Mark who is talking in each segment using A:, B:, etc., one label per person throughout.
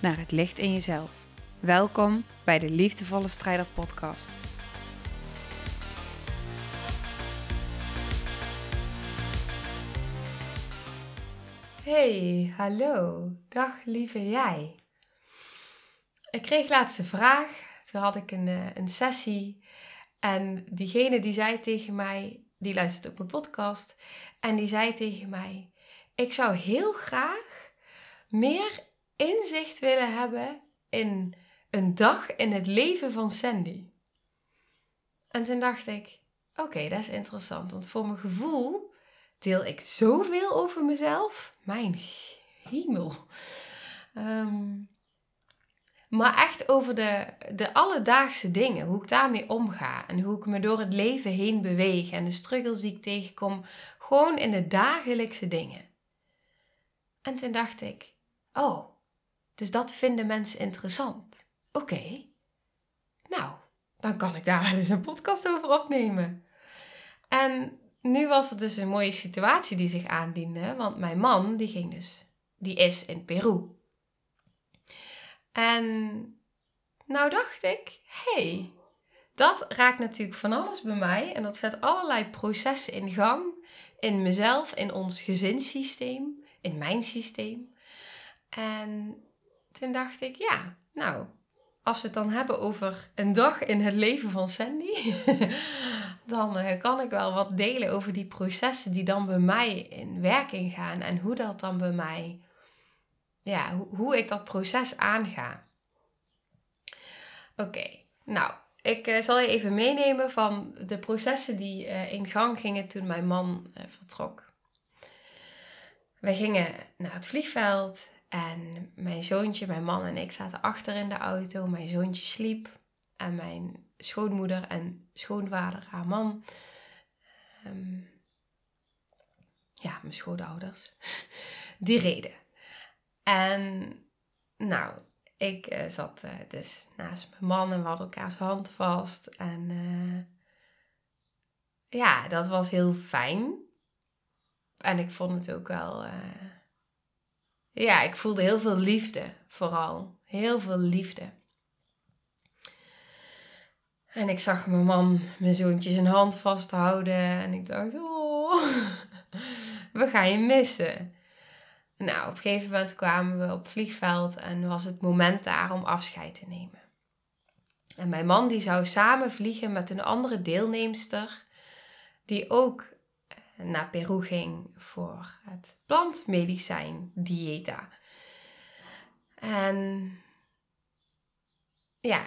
A: naar het licht in jezelf. Welkom bij de Liefdevolle Strijder Podcast. Hey, hallo. Dag lieve jij. Ik kreeg laatst een vraag. Toen had ik een, eh, een sessie. En diegene die zei tegen mij, die luistert op mijn podcast. En die zei tegen mij: Ik zou heel graag meer inzicht willen hebben in een dag in het leven van Sandy. En toen dacht ik: Oké, dat is interessant. Want voor mijn gevoel deel ik zoveel over mezelf. Mijn hemel. Ehm, maar echt over de, de alledaagse dingen, hoe ik daarmee omga en hoe ik me door het leven heen beweeg en de struggles die ik tegenkom, gewoon in de dagelijkse dingen. En toen dacht ik, oh, dus dat vinden mensen interessant. Oké, nou, dan kan ik daar wel eens een podcast over opnemen. En nu was het dus een mooie situatie die zich aandiende, want mijn man, die ging dus, die is in Peru. En nou dacht ik, hey, dat raakt natuurlijk van alles bij mij en dat zet allerlei processen in gang in mezelf, in ons gezinssysteem, in mijn systeem. En toen dacht ik, ja, nou, als we het dan hebben over een dag in het leven van Sandy, dan uh, kan ik wel wat delen over die processen die dan bij mij in werking gaan en hoe dat dan bij mij, ja, hoe, ik dat proces aanga. Oké, nou, ik uh, zal je even meenemen van de processen die uh, in gang gingen toen mijn man vertrok. We gingen naar het vliegveld en mijn zoontje, mijn man en ik zaten achter in de auto. Mijn zoontje sliep en mijn schoonmoeder en schoonvader, haar man, um, ja, mijn schoonouders, die reden. En nou, ik uh, zat uh, dus naast mijn man en we hadden elkaars hand vast. En uh, ja, dat was heel fijn. En ik vond het ook wel. Ja, ik voelde heel veel liefde, vooral. Heel veel liefde. En ik zag mijn man, mijn zoontje, zijn hand vasthouden. En ik dacht, oh, we gaan je missen. Nou, op een gegeven moment kwamen we op het vliegveld en was het moment daar om afscheid te nemen. En mijn man die zou samen vliegen met een andere deelnemster die ook naar Peru ging voor het plantmedicijn dieta. En ja,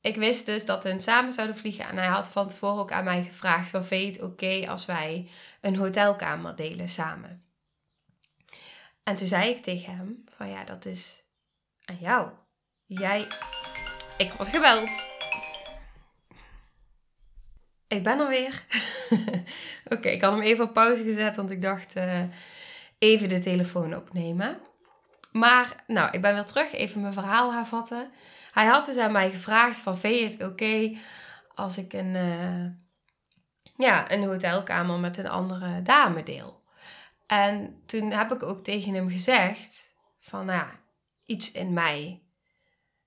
A: ik wist dus dat we samen zouden vliegen. En hij had van tevoren ook aan mij gevraagd: van, het oké als wij een hotelkamer delen samen? En toen zei ik tegen hem: Van ja, dat is aan jou. Jij. Ik word gebeld. Ik ben er weer. oké, ik had hem even op pauze gezet, want ik dacht uh, even de telefoon opnemen. Maar, nou, ik ben weer terug. Even mijn verhaal hervatten. Hij had dus aan mij gevraagd van, vind je het oké als ik een, uh, ja, een hotelkamer met een andere dame deel? En toen heb ik ook tegen hem gezegd van, nou ja, iets in mij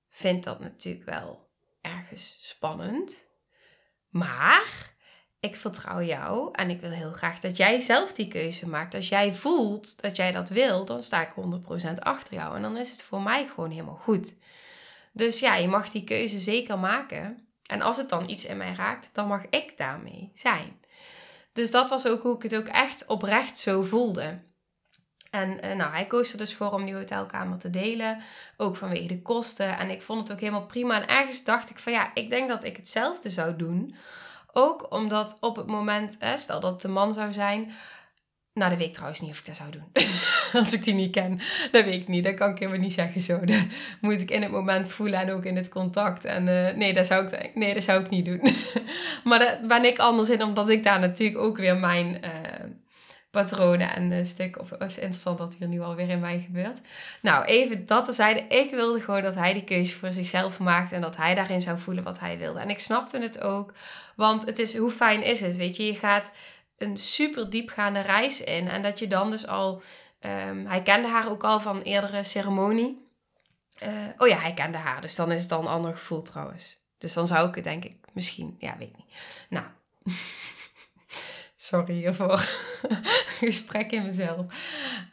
A: vindt dat natuurlijk wel ergens spannend. Maar ik vertrouw jou en ik wil heel graag dat jij zelf die keuze maakt. Als jij voelt dat jij dat wil, dan sta ik 100% achter jou. En dan is het voor mij gewoon helemaal goed. Dus ja, je mag die keuze zeker maken. En als het dan iets in mij raakt, dan mag ik daarmee zijn. Dus dat was ook hoe ik het ook echt oprecht zo voelde. En uh, nou, hij koos er dus voor om die hotelkamer te delen. Ook vanwege de kosten. En ik vond het ook helemaal prima. En ergens dacht ik van ja, ik denk dat ik hetzelfde zou doen. Ook omdat op het moment, stel dat het de man zou zijn. Nou, dat weet ik trouwens niet of ik dat zou doen. als ik die niet ken. Dat weet ik niet. Dat kan ik helemaal niet zeggen zo. Dat moet ik in het moment voelen en ook in het contact. En uh, nee, dat zou ik, nee, dat zou ik niet doen. maar daar ben ik anders in, omdat ik daar natuurlijk ook weer mijn... patronen en een stuk. Of is interessant dat hier nu alweer in mij gebeurt. Nou, even dat terzijde. Ik wilde gewoon dat hij die keuze voor zichzelf maakt en dat hij daarin zou voelen wat hij wilde. En ik snapte het ook, want het is hoe fijn is het, weet je? Je gaat een super diepgaande reis in en dat je dan dus al. Um, hij kende haar ook al van eerdere ceremonie. Uh, oh ja, hij kende haar, dus dan is het dan een ander gevoel trouwens. Dus dan zou ik het denk ik misschien, ja, weet niet. Nou, sorry hiervoor. Gesprek in mezelf.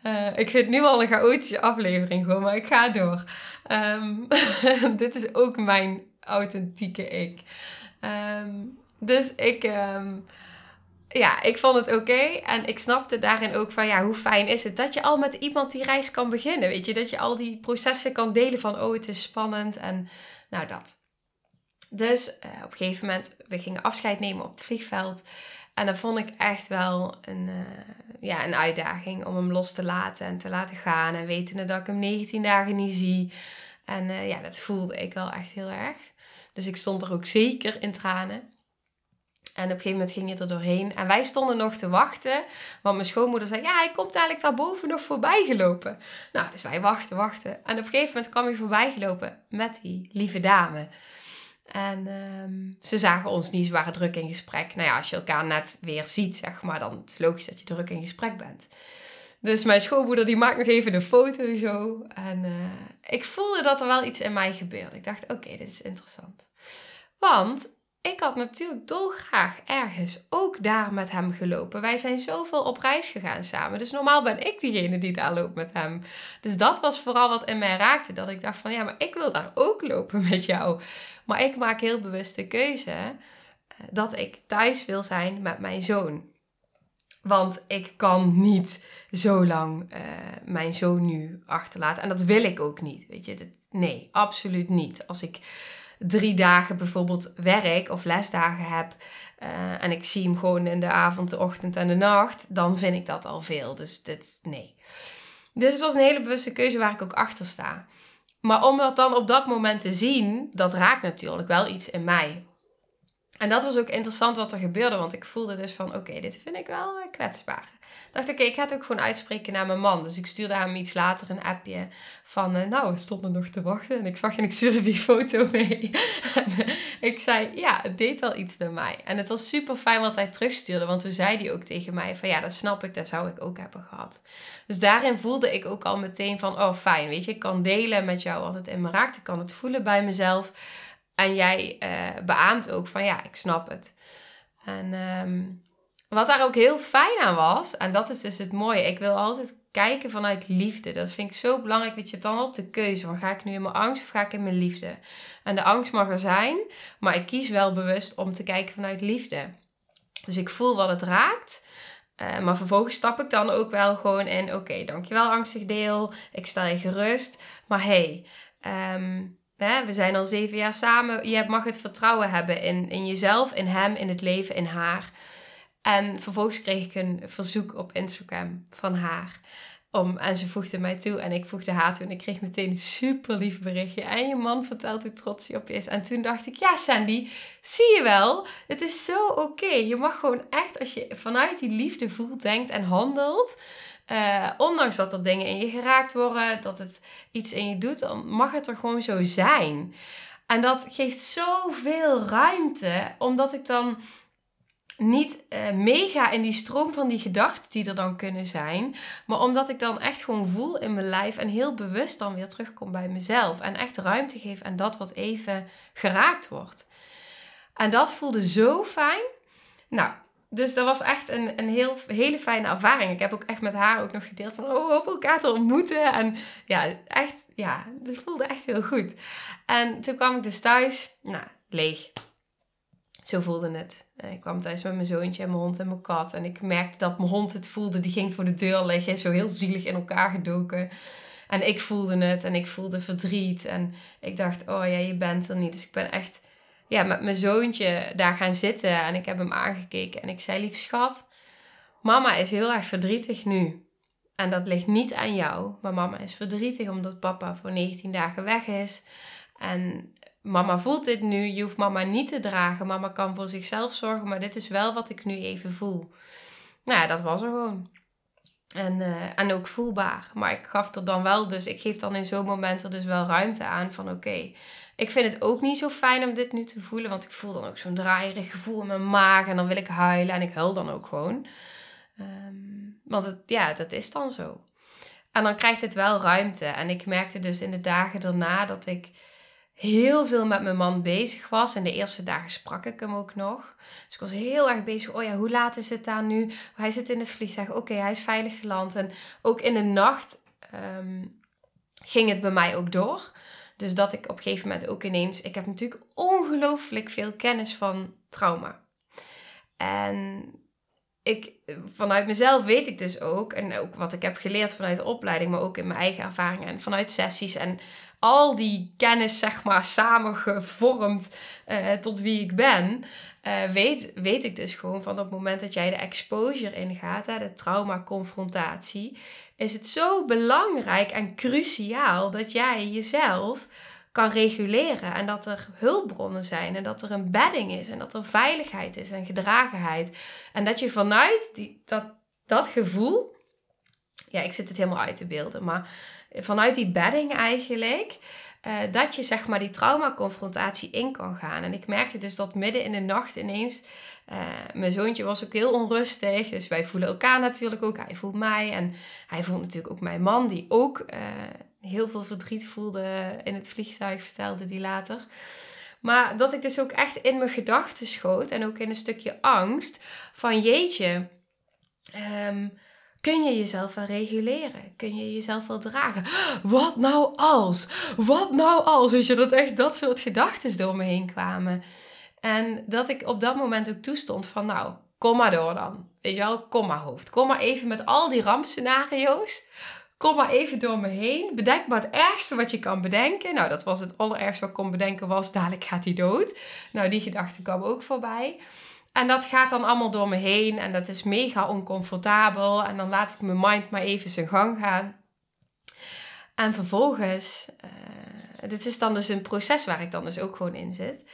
A: Uh, ik vind nu al een chaotische aflevering gewoon, maar ik ga door. Um, dit is ook mijn authentieke ik. Um, dus ik, um, ja, ik vond het oké. En ik snapte daarin ook van, ja, hoe fijn is het dat je al met iemand die reis kan beginnen. Weet je, dat je al die processen kan delen van, oh, het is spannend en nou dat. Dus uh, op een gegeven moment, we gingen afscheid nemen op het vliegveld. En dat vond ik echt wel een, uh, ja, een uitdaging om hem los te laten en te laten gaan. En wetende dat ik hem 19 dagen niet zie. En uh, ja, dat voelde ik wel echt heel erg. Dus ik stond er ook zeker in tranen. En op een gegeven moment ging je er doorheen. En wij stonden nog te wachten. Want mijn schoonmoeder zei: Ja, hij komt eigenlijk daarboven nog voorbij gelopen. Nou, dus wij wachten, wachten. En op een gegeven moment kwam hij voorbij gelopen met die lieve dame. En um, ze zagen ons niet, ze waren druk in gesprek. Nou ja, als je elkaar net weer ziet, zeg maar, dan is het logisch dat je druk in gesprek bent. Dus mijn schoonmoeder die maakt nog even een foto zo. En uh, ik voelde dat er wel iets in mij gebeurde. Ik dacht, oké, dit is interessant. Want ik had natuurlijk dolgraag ergens ook daar met hem gelopen. Wij zijn zoveel op reis gegaan samen. Dus normaal ben ik diegene die daar loopt met hem. Dus dat was vooral wat in mij raakte. Dat ik dacht van ja, maar ik wil daar ook lopen met jou. Maar ik maak heel bewust de keuze eh, dat ik thuis wil zijn met mijn zoon. Want ik kan niet zo lang uh, mijn zoon nu achterlaten. En dat wil ik ook niet. Weet je, nee, absoluut niet. Als ik drie dagen bijvoorbeeld werk of lesdagen heb uh, en ik zie hem gewoon in de avond, de ochtend en de nacht, dan vind ik dat al veel. Dus dit, nee. Dus het was een hele bewuste keuze waar ik ook achter sta. Maar om dat dan op dat moment te zien, dat raakt natuurlijk wel iets in mij. En dat was ook interessant wat er gebeurde, want ik voelde dus van, oké, dit vind ik wel uh, kwetsbaar. Dacht, oké, ik ga het ook gewoon uitspreken naar mijn man. Dus ik stuurde hem iets later een appje van, uh, nou, we stonden nog te wachten. En ik zag en ik stuurde die foto mee. en ik zei, ja, het deed al iets bij mij. En het was super fijn wat hij terugstuurde, want toen zei hij ook tegen mij van, ja, dat snap ik, dat zou ik ook hebben gehad. Dus daarin voelde ik ook al meteen van, oh, fijn, weet je, ik kan delen met jou wat het in me raakt. Ik kan het voelen bij mezelf. En jij uh, beaamt ook van ja, ik snap het. En um, wat daar ook heel fijn aan was, en dat is dus het mooie, ik wil altijd kijken vanuit liefde. Dat vind ik zo belangrijk, want je hebt dan altijd de keuze van ga ik nu in mijn angst of ga ik in mijn liefde. En de angst mag er zijn, maar ik kies wel bewust om te kijken vanuit liefde. Dus ik voel wat het raakt. Uh, maar vervolgens stap ik dan ook wel gewoon in, oké, okay, dankjewel angstig deel, ik stel je gerust. Maar hey, um, Hè, we zijn al zeven jaar samen. Je mag het vertrouwen hebben in, in jezelf, in hem, in het leven, in haar. En vervolgens kreeg ik een verzoek op Instagram van haar. Om, en ze voegde mij toe en ik voegde haar toe. En ik kreeg meteen een super lief berichtje. En je man vertelt hoe trots hij op je is. En toen dacht ik, ja Sandy, zie je wel, het is zo oké. Je mag gewoon echt, als je vanuit die liefde voelt, denkt en handelt uh, ondanks dat er dingen in je geraakt worden, dat het iets in je doet, dan mag het er gewoon zo zijn. En dat geeft zoveel ruimte, omdat ik dan niet uh, meega in die stroom van die gedachten die er dan kunnen zijn. Maar omdat ik dan echt gewoon voel in mijn lijf en heel bewust dan weer terugkom bij mezelf. En echt ruimte geef aan dat wat even geraakt wordt. En dat voelde zo fijn. Nou, dus dat was echt een, een heel, hele fijne ervaring. Ik heb ook echt met haar ook nog gedeeld van, oh, we hopen elkaar te ontmoeten. En ja, echt, ja, dat voelde echt heel goed. En toen kwam ik dus thuis, nou, leeg. Zo voelde het. Ik kwam thuis met mijn zoontje en mijn hond en mijn kat. En ik merkte dat mijn hond het voelde. Die ging voor de deur liggen, zo heel zielig in elkaar gedoken. En ik voelde het en ik voelde verdriet. En ik dacht, oh ja, je bent er niet. Dus ik ben echt ja, met mijn zoontje daar gaan zitten. En ik heb hem aangekeken en ik zei, lief schat, mama is heel erg verdrietig nu. En dat ligt niet aan jou. Maar mama is verdrietig omdat papa voor 19 dagen weg is. En mama voelt dit nu. Je hoeft mama niet te dragen. Mama kan voor zichzelf zorgen. Maar dit is wel wat ik nu even voel. Nou ja, dat was er gewoon. En, uh, en ook voelbaar. Maar ik gaf er dan wel, dus ik geef dan in zo'n moment er dus wel ruimte aan van oké, ik vind het ook niet zo fijn om dit nu te voelen, want ik voel dan ook zo'n draaierig gevoel in mijn maag en dan wil ik huilen en ik huil dan ook gewoon. Um, want het, ja, dat is dan zo. En dan krijgt het wel ruimte. En ik merkte dus in de dagen daarna dat ik heel veel met mijn man bezig was. En de eerste dagen sprak ik hem ook nog. Dus ik was heel erg bezig. Oh ja, hoe laat is het daar nu? Hij zit in het vliegtuig. Oké, hij is veilig geland. En ook in de nacht ehm, ging het bij mij ook door. Dus dat ik op een gegeven moment ook ineens... Ik heb natuurlijk ongelooflijk veel kennis van trauma. En ik, vanuit mezelf weet ik dus ook, en ook wat ik heb geleerd vanuit de opleiding, maar ook in mijn eigen ervaringen en vanuit sessies en al die kennis, zeg maar, samengevormd uh, tot wie ik ben, uh, weet, weet ik dus gewoon van het moment dat jij de exposure ingaat, hè, de trauma-confrontatie, is het zo belangrijk en cruciaal dat jij jezelf kan reguleren. En dat er hulpbronnen zijn. En dat er een bedding is. En dat er veiligheid is en gedragenheid. En dat je vanuit die, dat, dat gevoel. Ja, ik zit het helemaal uit te beelden. Maar vanuit die bedding eigenlijk. Uh, dat je zeg maar die traumaconfrontatie in kan gaan. En ik merkte dus dat midden in de nacht ineens. Uh, mijn zoontje was ook heel onrustig. Dus wij voelen elkaar natuurlijk ook. Hij voelt mij. En hij voelt natuurlijk ook mijn man, die ook uh, heel veel verdriet voelde in het vliegtuig, vertelde die later. Maar dat ik dus ook echt in mijn gedachten schoot en ook in een stukje angst van jeetje, um, kun je jezelf wel reguleren? Kun je jezelf wel dragen? Wat nou als? Wat nou als? Weet je, dat echt dat soort gedachten door me heen kwamen. En dat ik op dat moment ook toestond van nou, kom maar door dan. Weet je wel, kom maar hoofd. Kom maar even met al die rampscenario's. Kom maar even door me heen. Bedenk maar het ergste wat je kan bedenken. Nou, dat was het allerergste wat ik kon bedenken was, dadelijk gaat hij dood. Nou, die gedachte kwam ook voorbij. En dat gaat dan allemaal door me heen en dat is mega oncomfortabel. En dan laat ik mijn mind maar even zijn gang gaan. En vervolgens, uh, dit is dan dus een proces waar ik dan dus ook gewoon in zit.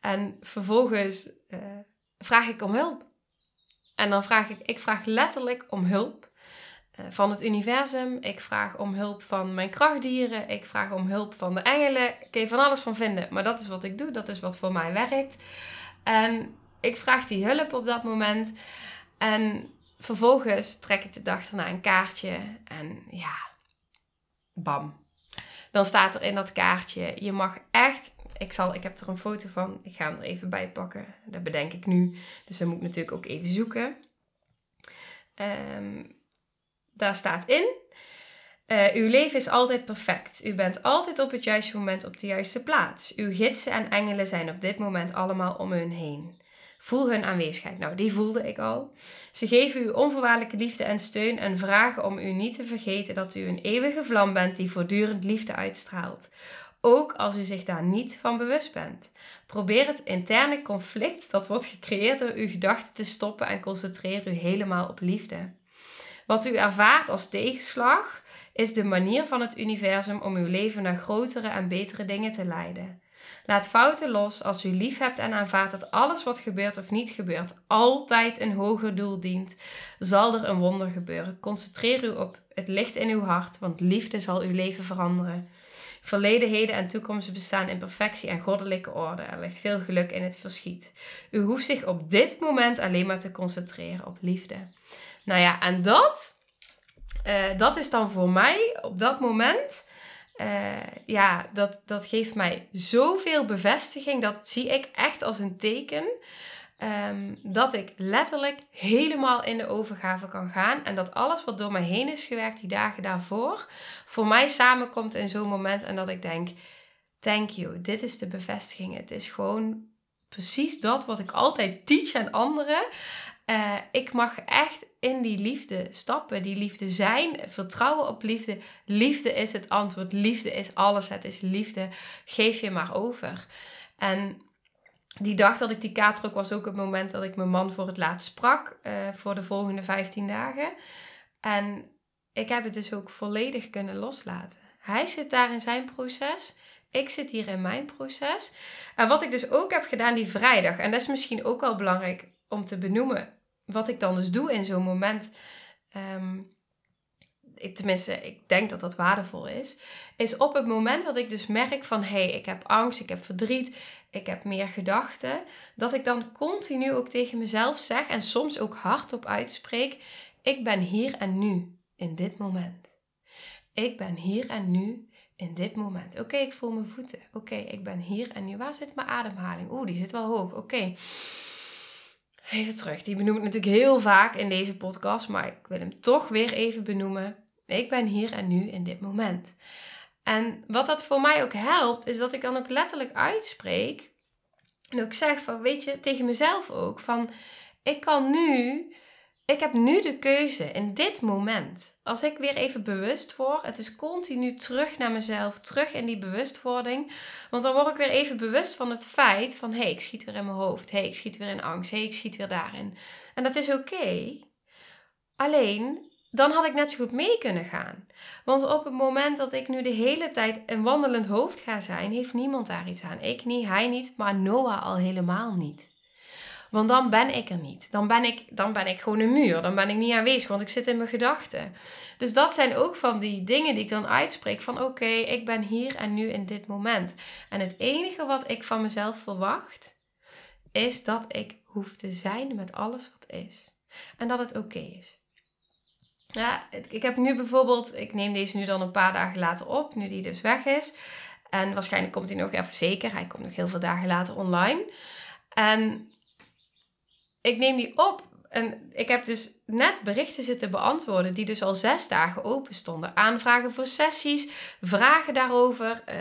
A: En vervolgens uh, vraag ik om hulp. En dan vraag ik, ik vraag letterlijk om hulp. Eh, van het universum. Ik vraag om hulp van mijn krachtdieren. Ik vraag om hulp van de engelen. Ik kan je van alles van vinden. Maar dat is wat ik doe. Dat is wat voor mij werkt. En ik vraag die hulp op dat moment. En vervolgens trek ik de dag erna een kaartje. En ja, bam. Dan staat er in dat kaartje: je mag echt. Ik, zal, ik heb er een foto van. Ik ga hem er even bij pakken. Dat bedenk ik nu. Dus dan moet ik natuurlijk ook even zoeken. Um, daar staat in. Uh, uw leven is altijd perfect. U bent altijd op het juiste moment op de juiste plaats. Uw gidsen en engelen zijn op dit moment allemaal om u heen. Voel hun aanwezigheid. Nou, die voelde ik al. Ze geven u onvoorwaardelijke liefde en steun en vragen om u niet te vergeten dat u een eeuwige vlam bent die voortdurend liefde uitstraalt. Ook als u zich daar niet van bewust bent. Probeer het interne conflict dat wordt gecreëerd door uw gedachten te stoppen en concentreer u helemaal op liefde. Wat u ervaart als tegenslag is de manier van het universum om uw leven naar grotere en betere dingen te leiden. Laat fouten los als u lief hebt en aanvaardt dat alles wat gebeurt of niet gebeurt altijd een hoger doel dient, zal er een wonder gebeuren. Concentreer u op het licht in uw hart, want liefde zal uw leven veranderen. Verleden, heden en toekomst bestaan in perfectie en goddelijke orde. Er ligt veel geluk in het verschiet. U hoeft zich op dit moment alleen maar te concentreren op liefde. Nou ja, en dat, uh, dat is dan voor mij op dat moment, uh, ja, dat, dat geeft mij zoveel bevestiging. Dat zie ik echt als een teken. Um, dat ik letterlijk helemaal in de overgave kan gaan. En dat alles wat door mij heen is gewerkt die dagen daarvoor, voor mij samenkomt in zo'n moment. En dat ik denk: thank you, dit is de bevestiging. Het is gewoon precies dat wat ik altijd teach aan anderen. Uh, ik mag echt in die liefde stappen, die liefde zijn, vertrouwen op liefde. Liefde is het antwoord, liefde is alles, het is liefde. Geef je maar over. En die dag dat ik die kaart trok was ook het moment dat ik mijn man voor het laatst sprak uh, voor de volgende 15 dagen. En ik heb het dus ook volledig kunnen loslaten. Hij zit daar in zijn proces. Ik zit hier in mijn proces. En wat ik dus ook heb gedaan die vrijdag, en dat is misschien ook wel belangrijk om te benoemen, wat ik dan dus doe in zo'n moment. Ehm, tenminste, ik denk dat dat waardevol is. Is op het moment dat ik dus merk van hé, hey, ik heb angst, ik heb verdriet, ik heb meer gedachten. Dat ik dan continu ook tegen mezelf zeg en soms ook hardop uitspreek: ik ben hier en nu in dit moment. Ik ben hier en nu in dit moment. Oké, ik voel mijn voeten. Oké, ik ben hier en nu. Waar zit mijn ademhaling? Oeh, die zit wel hoog. Oké. Even terug. Die benoem ik natuurlijk heel vaak in deze podcast, maar ik wil hem toch weer even benoemen. Ik ben hier en nu in dit moment. En wat dat voor mij ook helpt, is dat ik dan ook letterlijk uitspreek. En ook zeg van, weet je, tegen mezelf ook, van ik kan nu ik heb nu de keuze in dit moment. Als ik weer even bewust word, het is continu terug naar mezelf, terug in die bewustwording. Want dan word ik weer even bewust van het feit van hé, hey, ik schiet weer in mijn hoofd. Hé, hey, ik schiet weer in angst. Hé, hey, ik schiet weer daarin. En dat is oké. Alleen, dan had ik net zo goed mee kunnen gaan. Want op het moment dat ik nu de hele tijd een wandelend hoofd ga zijn, heeft niemand daar iets aan. Ik niet, hij niet, maar Noah al helemaal niet. Want dan ben ik er niet. Dan ben ik, dan ben ik gewoon een muur. Dan ben ik niet aanwezig, want ik zit in mijn gedachten. Dus dat zijn ook van die dingen die ik dan uitspreek. Van oké, ik ben hier en nu in dit moment. En het enige wat ik van mezelf verwacht, is dat ik hoef te zijn met alles wat is. En dat het oké is. Ja, ik heb nu bijvoorbeeld, ik neem deze nu dan een paar dagen later op, nu die dus weg is. En waarschijnlijk komt hij nog even zeker. Hij komt nog heel veel dagen later online. En ik neem die op en ik heb dus net berichten zitten beantwoorden die dus al zes dagen open stonden. Aanvragen voor sessies, vragen daarover. Uh,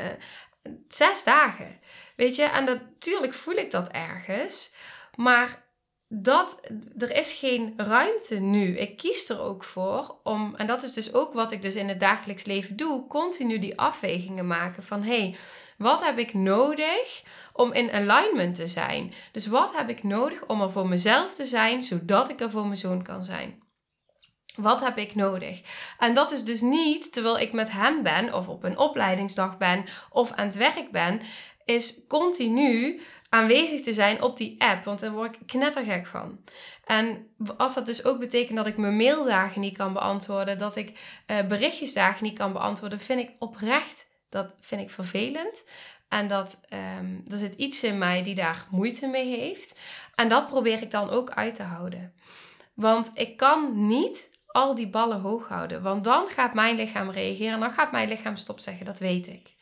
A: zes dagen. Weet je, en natuurlijk voel ik dat ergens. Maar dat, er is geen ruimte nu. Ik kies er ook voor om, en dat is dus ook wat ik dus in het dagelijks leven doe, continu die afwegingen maken van hé, hey, wat heb ik nodig om in alignment te zijn? Dus wat heb ik nodig om er voor mezelf te zijn, zodat ik er voor mijn zoon kan zijn? Wat heb ik nodig? En dat is dus niet terwijl ik met hem ben, of op een opleidingsdag ben, of aan het werk ben, is continu aanwezig te zijn op die app. Want daar word ik knettergek van. En als dat dus ook betekent dat ik mijn maildagen niet kan beantwoorden, dat ik uh, berichtjesdagen niet kan beantwoorden, vind ik oprecht dat vind ik vervelend. En dat um, er zit iets in mij die daar moeite mee heeft. En dat probeer ik dan ook uit te houden. Want ik kan niet al die ballen hoog houden. Want dan gaat mijn lichaam reageren. En dan gaat mijn lichaam stop zeggen. Dat weet ik.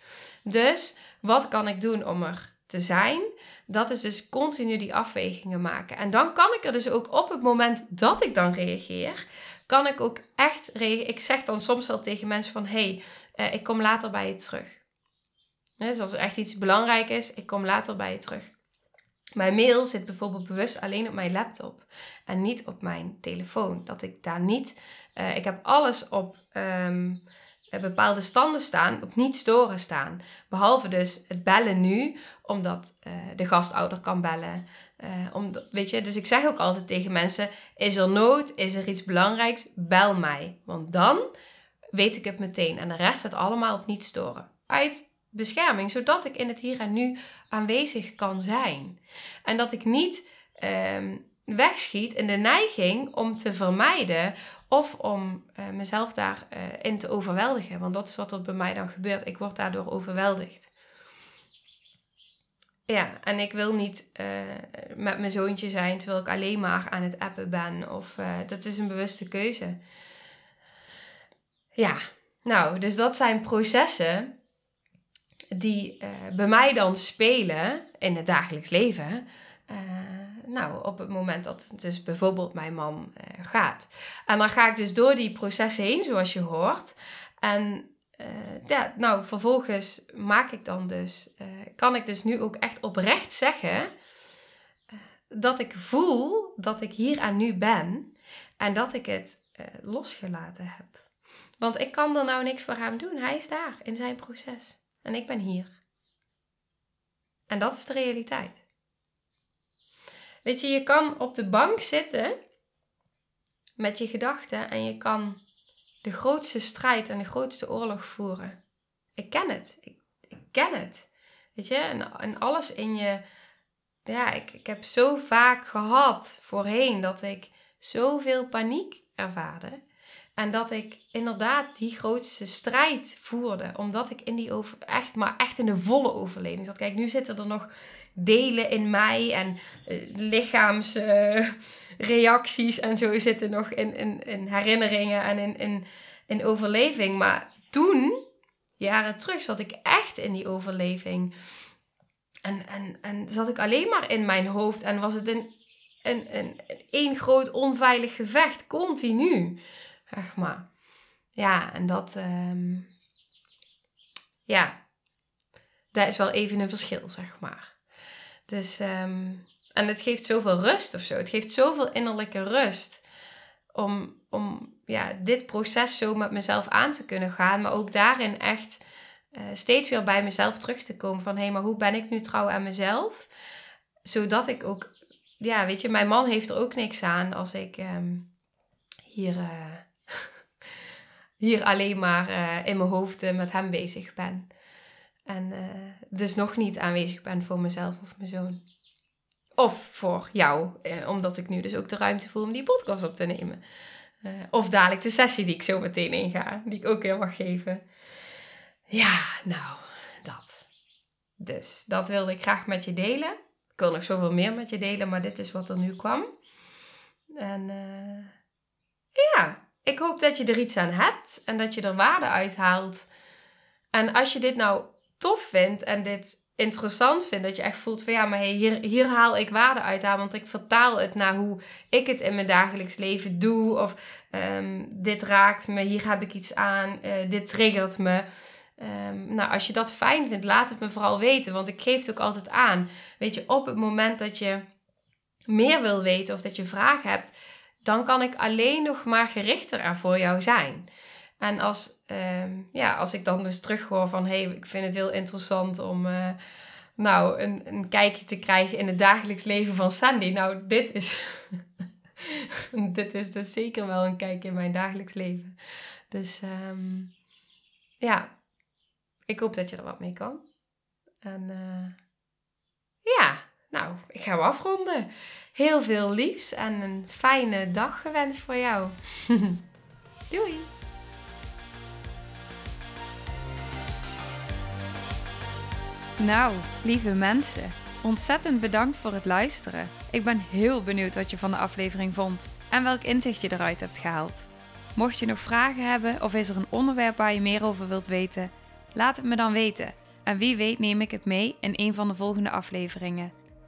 A: Dus wat kan ik doen om er te zijn? Dat is dus continu die afwegingen maken. En dan kan ik er dus ook op het moment dat ik dan reageer, kan ik ook echt reageren. Ik zeg dan soms wel tegen mensen van, hey, uh, ik kom later bij je terug. Dus als er echt iets belangrijk is, ik kom later bij je terug. Mijn mail zit bijvoorbeeld bewust alleen op mijn laptop en niet op mijn telefoon. Dat ik daar niet. Uh, ik heb alles op um, bepaalde standen staan, op niet storen staan. Behalve dus het bellen nu, omdat de gastouder kan bellen. Weet je, dus ik zeg ook altijd tegen mensen: is er nood, is er iets belangrijks, bel mij. Want dan weet ik het meteen. En de rest staat allemaal op niet storen. Uit bescherming, zodat ik in het hier en nu aanwezig kan zijn. En dat ik niet um, wegschiet in de neiging om te vermijden of om uh, mezelf daarin uh, in te overweldigen. Want dat is wat er bij mij dan gebeurt. Ik word daardoor overweldigd. Ja, en ik wil niet uh, met mijn zoontje zijn terwijl ik alleen maar aan het appen ben. Of dat is een bewuste keuze. Ja, nou, dus dat zijn processen die uh, bij mij dan spelen in het dagelijks leven. Uh, nou, op het moment dat dus bijvoorbeeld mijn man uh, gaat. En dan ga ik dus door die processen heen, zoals je hoort. En ja, nou, vervolgens maak ik dan dus, kan ik dus nu ook echt oprecht zeggen dat ik voel dat ik hier en nu ben en dat ik het losgelaten heb. Want ik kan er nou niks voor hem doen. Hij is daar in zijn proces. En ik ben hier. En dat is de realiteit. Weet je, je kan op de bank zitten met je gedachten en je kan de grootste strijd en de grootste oorlog voeren. Ik ken het. Ik, ken het. Weet je, en, en alles in je. Ja, ik, ik heb zo vaak gehad voorheen dat ik zoveel paniek ervaarde. En dat ik inderdaad die grootste strijd voerde. Omdat ik in die over, echt, maar echt in de volle overleving zat. Kijk, nu zitten er nog delen in mij en uh, lichaamsreacties en zo zitten nog in, in, in herinneringen en in, in, in overleving. Maar toen, jaren terug, zat ik echt in die overleving. En, en, en zat ik alleen maar in mijn hoofd en was het een, een, een, een één groot onveilig gevecht, continu. Maar. Ja, en dat, um, ja, dat is wel even een verschil, zeg maar. Dus, um, en het geeft zoveel rust of zo. Het geeft zoveel innerlijke rust om, om ja, dit proces zo met mezelf aan te kunnen gaan. Maar ook daarin echt uh, steeds weer bij mezelf terug te komen van... hé, hey, maar hoe ben ik nu trouw aan mezelf? Zodat ik ook... Ja, weet je, mijn man heeft er ook niks aan als ik um, hier... Uh, hier alleen maar uh, in mijn hoofd met hem bezig ben. En uh, dus nog niet aanwezig ben voor mezelf of mijn zoon. Of voor jou, eh, omdat ik nu dus ook de ruimte voel om die podcast op te nemen. Of dadelijk de sessie die ik zo meteen inga, die ik ook weer mag geven. Ja, nou, dat. Dus dat wilde ik graag met je delen. Ik wil nog zoveel meer met je delen, maar dit is wat er nu kwam. En ja, ik hoop dat je er iets aan hebt en dat je er waarde uithaalt. En als je dit nou tof vindt en dit interessant vindt, dat je echt voelt van ja, maar hier, hier haal ik waarde uit want ik vertaal het naar hoe ik het in mijn dagelijks leven doe, of um, dit raakt me, hier heb ik iets aan, uh, dit triggert me. Um, nou, als je dat fijn vindt, laat het me vooral weten, want ik geef het ook altijd aan. Weet je, op het moment dat je meer wil weten of dat je vragen hebt, dan kan ik alleen nog maar gerichter er voor jou zijn. En als, um, ja, als ik dan dus terughoor van hé, hey, ik vind het heel interessant om uh, nou, een, een kijkje te krijgen in het dagelijks leven van Sandy. Nou, dit is, dit is dus zeker wel een kijk in mijn dagelijks leven. Dus um, ja, ik hoop dat je er wat mee kan. En uh, ja, nou, ik ga afronden. Heel veel liefs en een fijne dag gewenst voor jou. Doei!
B: Nou, lieve mensen, ontzettend bedankt voor het luisteren. Ik ben heel benieuwd wat je van de aflevering vond en welk inzicht je eruit hebt gehaald. Mocht je nog vragen hebben of is er een onderwerp waar je meer over wilt weten, laat het me dan weten. En wie weet neem ik het mee in een van de volgende afleveringen.